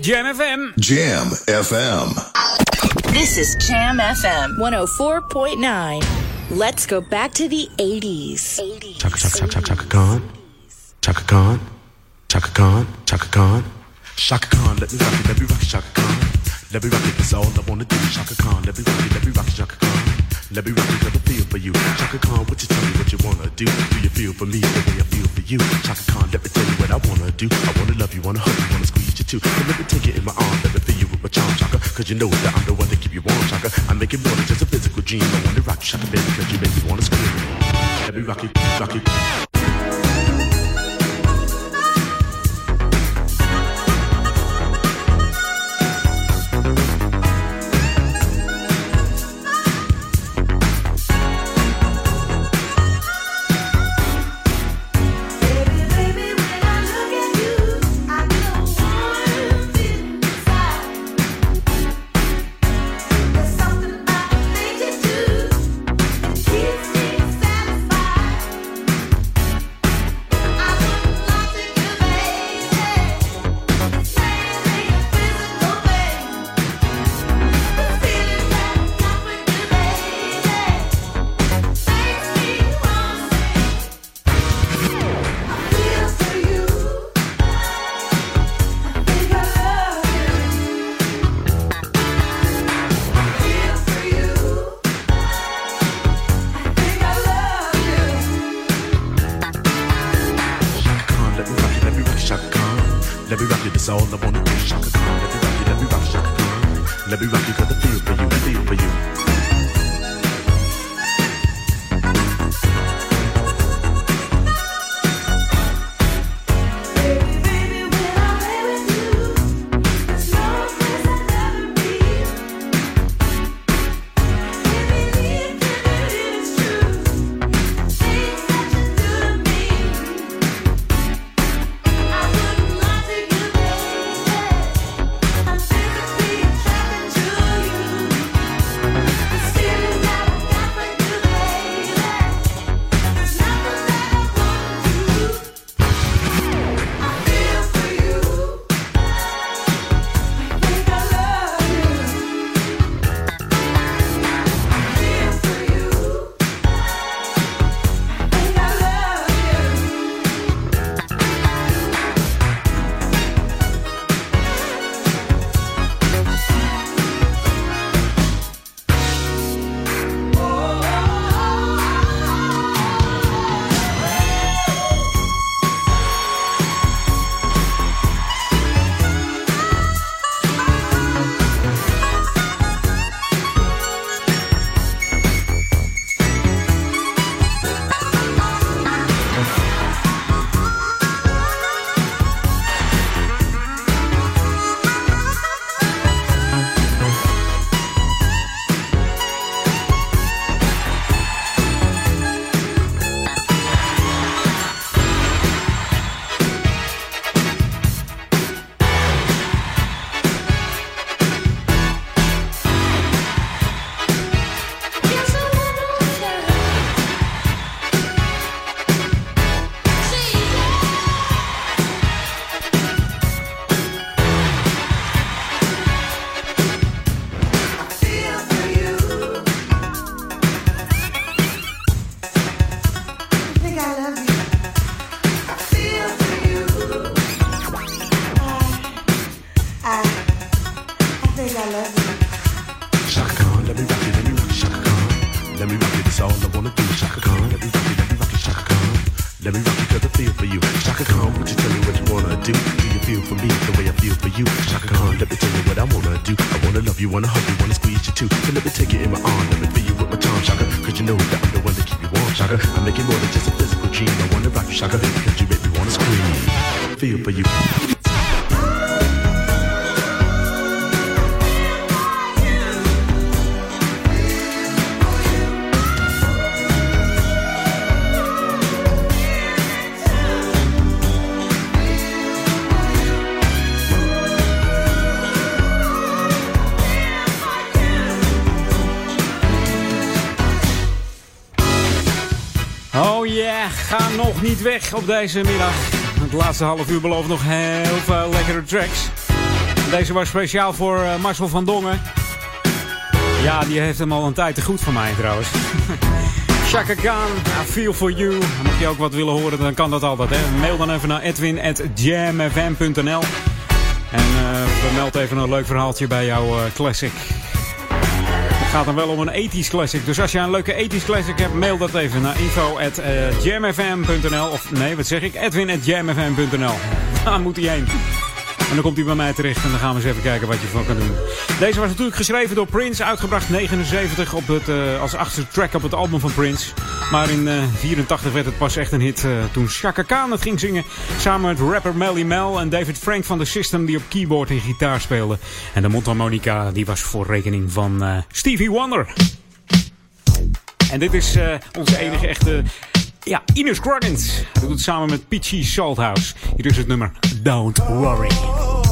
[SPEAKER 1] Jam FM.
[SPEAKER 3] Jam FM.
[SPEAKER 5] This is Jam FM 104.9. Let's go back to the 80s. 80s.
[SPEAKER 12] Chaka Chaka Chaka Chaka Khan. Chaka Khan. Chaka Khan. Chaka Khan. Shaka Khan, let you know that I'm the one that keep you warm, Shaka. I make it more than just a physical dream. I wanna rock you, Shaka, baby, Feel for you.
[SPEAKER 1] Nog niet weg op deze middag. Laatste half uur belooft nog heel veel lekkere tracks. Deze was speciaal voor eh, Marcel van Dongen. Ja, die heeft hem al een tijd te goed van mij trouwens. Chaka Khan, I feel for you. Mocht je ook wat willen horen, dan kan dat altijd. Hè? Mail dan even naar edwin.jamfm.nl En eh vermeld even een leuk verhaaltje bij jouw eh, classic. Gaat dan wel om een 80s classic. Dus als je een leuke 80s classic hebt, mail dat even naar info.jamfm.nl Of nee, wat zeg ik? Edwin.jamfm.nl Daar moet hij heen. En dan komt hij bij mij terecht en dan gaan we eens even kijken wat je van kan doen. Deze was natuurlijk geschreven door Prince, uitgebracht 79 op het, eh, als achtste track op het album van Prince. Maar in 1984 werd het pas echt een hit eh, toen Chaka Khan het ging zingen. Samen met rapper Melly Mel en David Frank van The System die op keyboard en gitaar speelden. En de mondharmonica die was voor rekening van eh, Stevie Wonder. En dit is eh, onze enige echte... Ja, Ines Scroggins. Dat doet het samen met Peachy Salthouse. Hier is het nummer Don't Worry.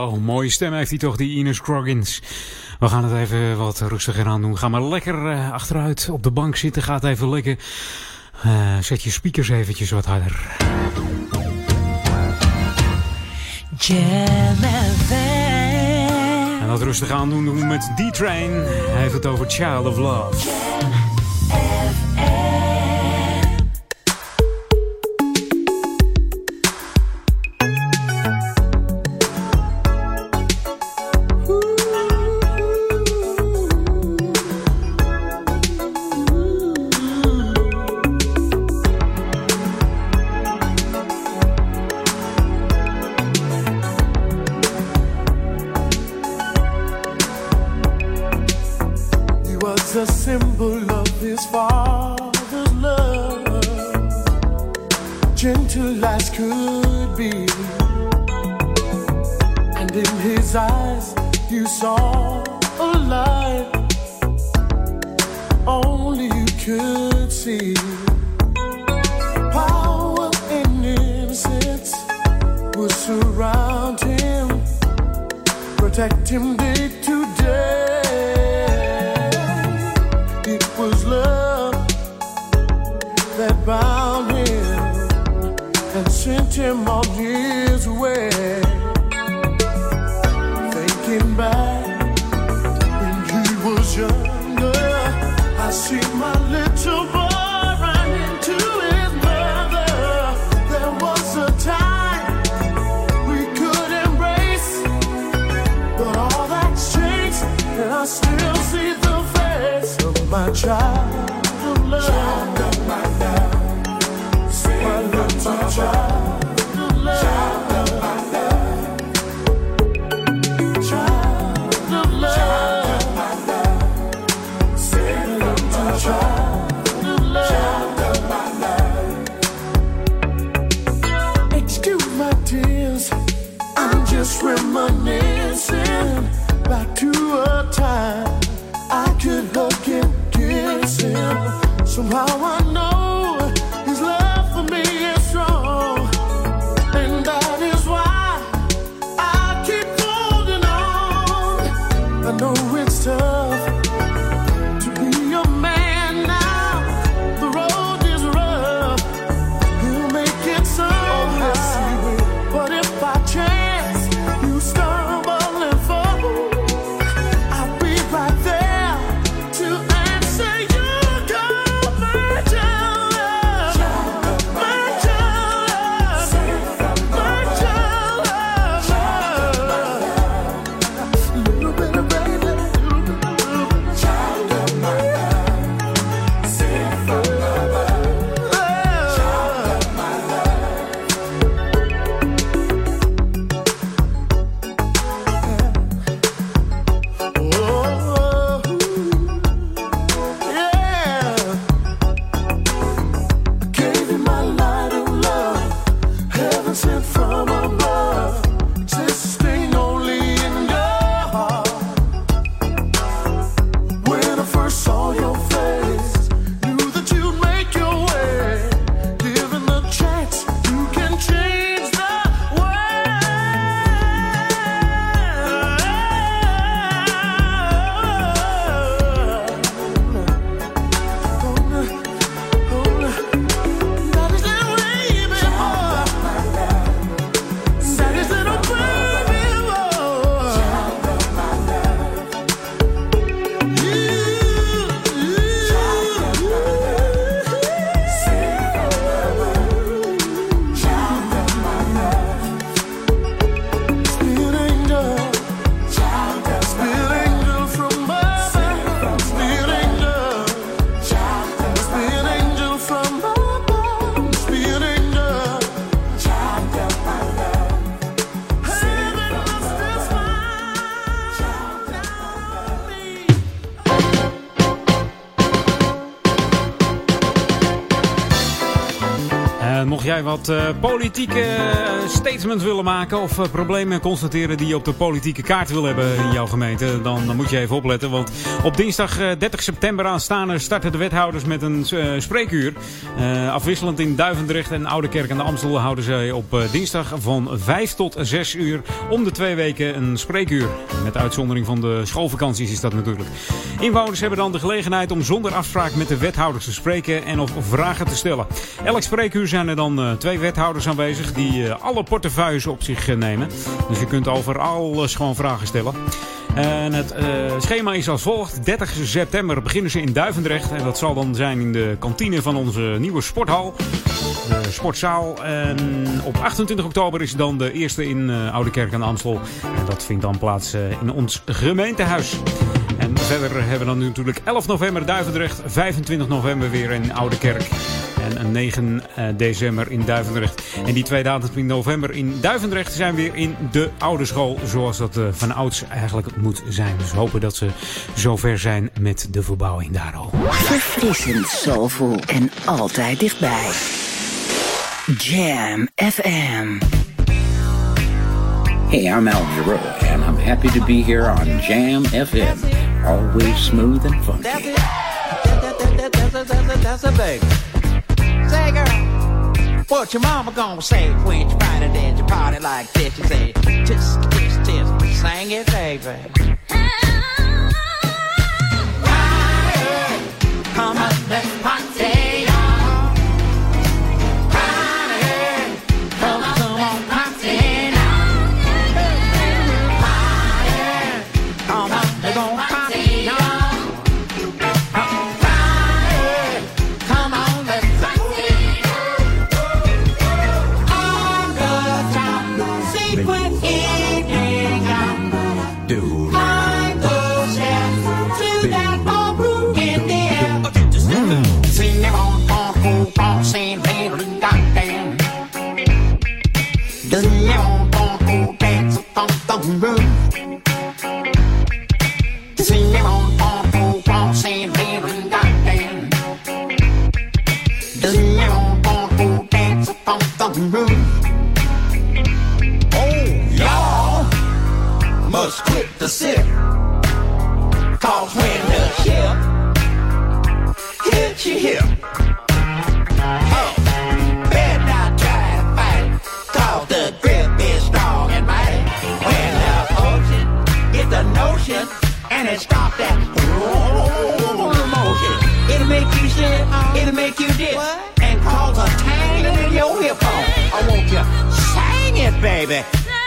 [SPEAKER 1] Oh,
[SPEAKER 13] mooie stem heeft hij toch, die Ines Croggins. We gaan het even wat rustiger aan doen. Ga maar lekker eh, achteruit op de bank zitten. Gaat even lekker. Eh, zet je speakers eventjes wat harder. En dat rustig aan doen, doen we met D-Train. Hij heeft het over Child of Love.
[SPEAKER 1] illusion jij wat uh, politieke statements willen maken of uh, problemen constateren die je op de politieke kaart wil hebben in jouw gemeente, dan, dan moet je even opletten. Want op dinsdag 30 september aanstaande starten de wethouders met een spreekuur. afwisselend in Duivendrecht en Oudekerk aan de Amstel houden zij op dinsdag van 5 tot 6 uur om de twee weken een spreekuur. Met uitzondering van de schoolvakanties is dat natuurlijk. Inwoners hebben dan de gelegenheid om zonder afspraak met de wethouders te spreken en of vragen te stellen. Elk spreekuur zijn er dan twee wethouders aanwezig die alle portefeuilles op zich nemen. Dus je kunt over alles gewoon vragen stellen. En het schema is als volgt. 30 september beginnen ze in Duivendrecht. En dat zal dan zijn in de kantine van onze nieuwe sporthal. De sportzaal. En op 28 oktober is dan de eerste in Oude Kerk aan Amstel. En dat vindt dan plaats in ons gemeentehuis. En verder hebben we dan nu natuurlijk 11 november Duivendrecht. 25 november weer in Oude Kerk. En 9 december in Duivendrecht. En die twee datums in november in Duivendrecht zijn weer in de oude school. Zoals dat uh, van ouds eigenlijk moet zijn. Dus we hopen dat ze zover zijn met de verbouwing daar al.
[SPEAKER 9] Verfrissend, soulful en altijd dichtbij. Jam FM.
[SPEAKER 2] Hey, I'm Al Giro, and I'm happy to be here on Jam FM. Always smooth and funky.
[SPEAKER 14] That's it. That's, a, that's a baby. Say, girl, what your mama gonna say when you find it at your party like this? She say, tisk, tisk, tisk, sing it, baby. Come on, let's party. You oh, better not try to fight. Cause the grip is strong and mighty. When the ocean get the notion and it stops that motion, it'll make you sit, it'll make you dip, and cause a tangling in your hip bone. I want you sing it, baby.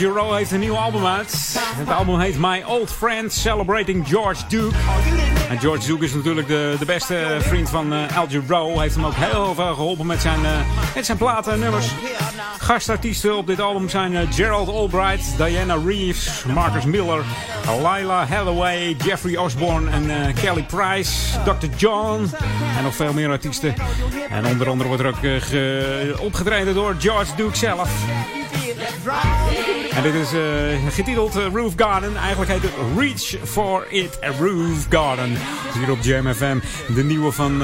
[SPEAKER 1] Giro heeft een nieuw album uit. Het album heet My Old Friend Celebrating George Duke. En George Duke is natuurlijk de, de beste vriend van uh, El Giro. Heeft hem ook heel veel geholpen met zijn, uh, met zijn platen en nummers. Gastartiesten op dit album zijn uh, Gerald Albright, Diana Reeves, Marcus Miller, Lila Hathaway, Jeffrey Osborne en Kelly Price, Dr. John en nog veel meer artiesten. En onder andere wordt er ook ge- opgetreden door George Duke zelf. En dit is uh, getiteld uh, Roof Garden. Eigenlijk heet het Reach for It a Roof Garden. Hier op Jam FM. De nieuwe van,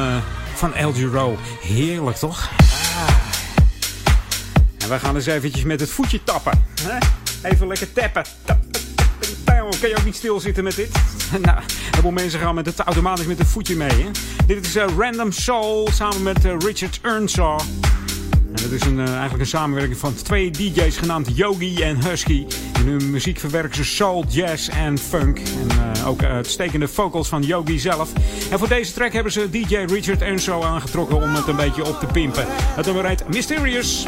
[SPEAKER 1] van El Giro. Heerlijk toch? Ah. En wij gaan eens eventjes met het voetje tappen. Hè? Even lekker tappen. Tap, tap, tap, tap. Kan je ook niet stilzitten met dit?
[SPEAKER 15] nou, een heleboel mensen gaan met het automatisch met het voetje mee. Hè? Dit is Random Soul samen met Richard Earnshaw. Dat is een, uh, eigenlijk een samenwerking van twee DJ's genaamd Yogi en Husky. In hun muziek verwerken ze soul, jazz en funk. En ook uitstekende vocals van Yogi zelf. En voor deze track hebben ze DJ Richard Earnshaw aangetrokken om het een beetje op te pimpen. Het nummer heet Mysterious.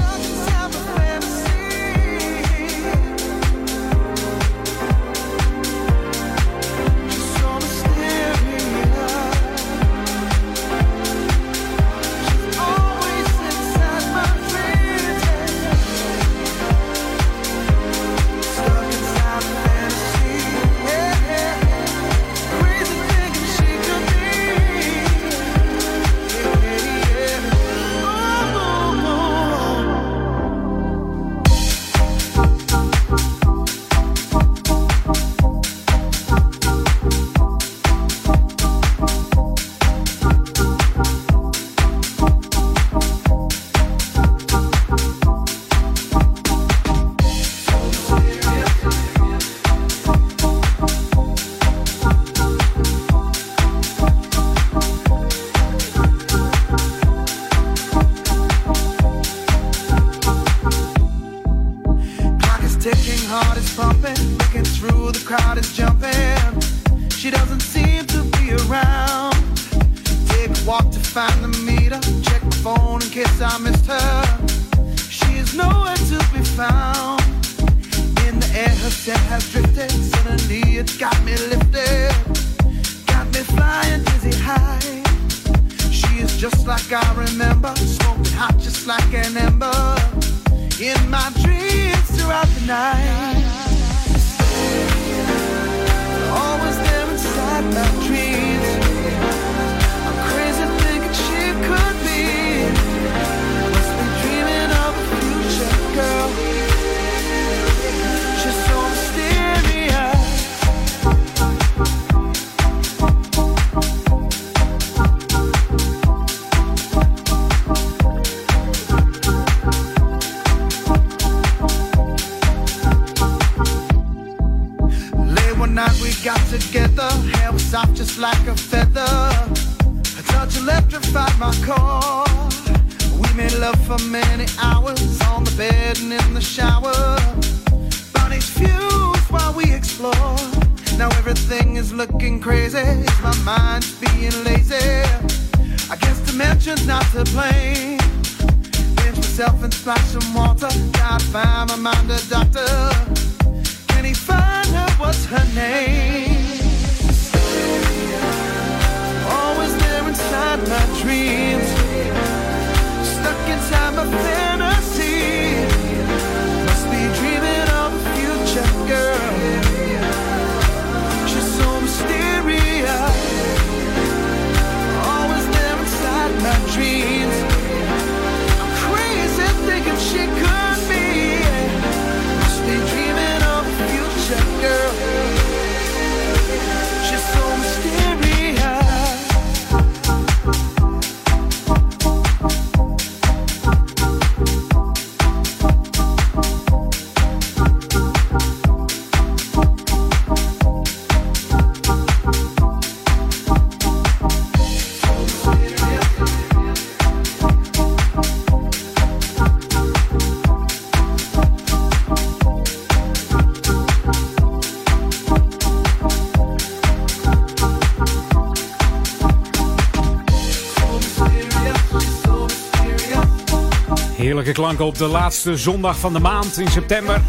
[SPEAKER 15] Klanken op de laatste zondag van de maand in september.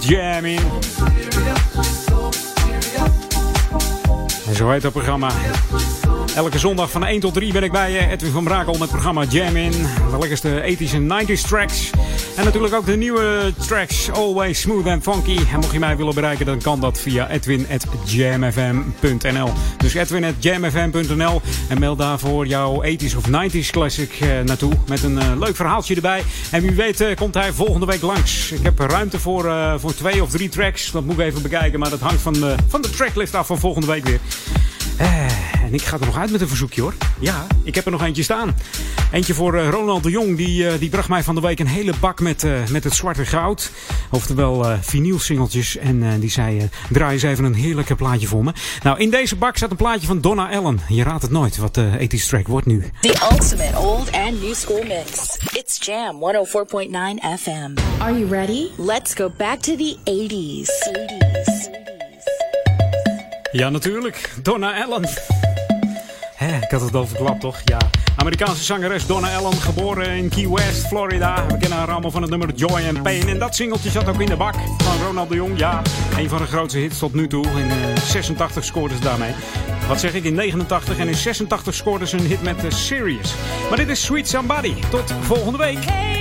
[SPEAKER 15] Jam in. En zo heet het programma. Elke zondag van 1 tot 3 ben ik bij Edwin van Brakel, met het programma Jam in. De lekkerste 80s en 90s tracks. En natuurlijk ook de nieuwe tracks, Always Smooth and Funky. En mocht je mij willen bereiken, dan kan dat via edwin.jamfm.nl. Dus edwin.jamfm.nl en meld daarvoor jouw 80s of 90s classic eh, naartoe. Met een uh, leuk verhaaltje erbij. En wie weet uh, komt hij volgende week langs. Ik heb ruimte voor, voor twee of drie tracks. Dat moet ik even bekijken, maar dat hangt van de, van de tracklist af van volgende week weer.
[SPEAKER 1] En ik ga er nog uit met een verzoekje hoor. Ja, ik heb er nog eentje staan. Eentje voor eh, Ronald de Jong. Die, eh, die bracht mij van de week een hele bak met, eh, met het zwarte goud. Oftewel eh vinylsingeltjes. En eh, die zei, eh, draai eens even een heerlijke plaatje voor me. Nou, in deze bak staat een plaatje van Donna Allen. Je raadt het nooit wat de 80s track wordt nu.
[SPEAKER 5] The ultimate old and new school mix. It's Jam 104.9 FM. Are you ready? Let's go back to the 80s. 80s.
[SPEAKER 1] Ja, natuurlijk. Donna Allen. Ik had het al verklapt, toch? Ja. Amerikaanse zangeres Donna Allen, geboren in Key West, Florida. We kennen haar allemaal van het nummer Joy and Pain. En dat singeltje zat ook in de bak van Ronald de Jong. Ja, een van de grootste hits tot nu toe. In eh, 86 scoorde ze daarmee. Wat zeg ik, in 89 en in 86 scoorde ze een hit met uh, Serious. Maar dit is Sweet Somebody. Tot volgende week.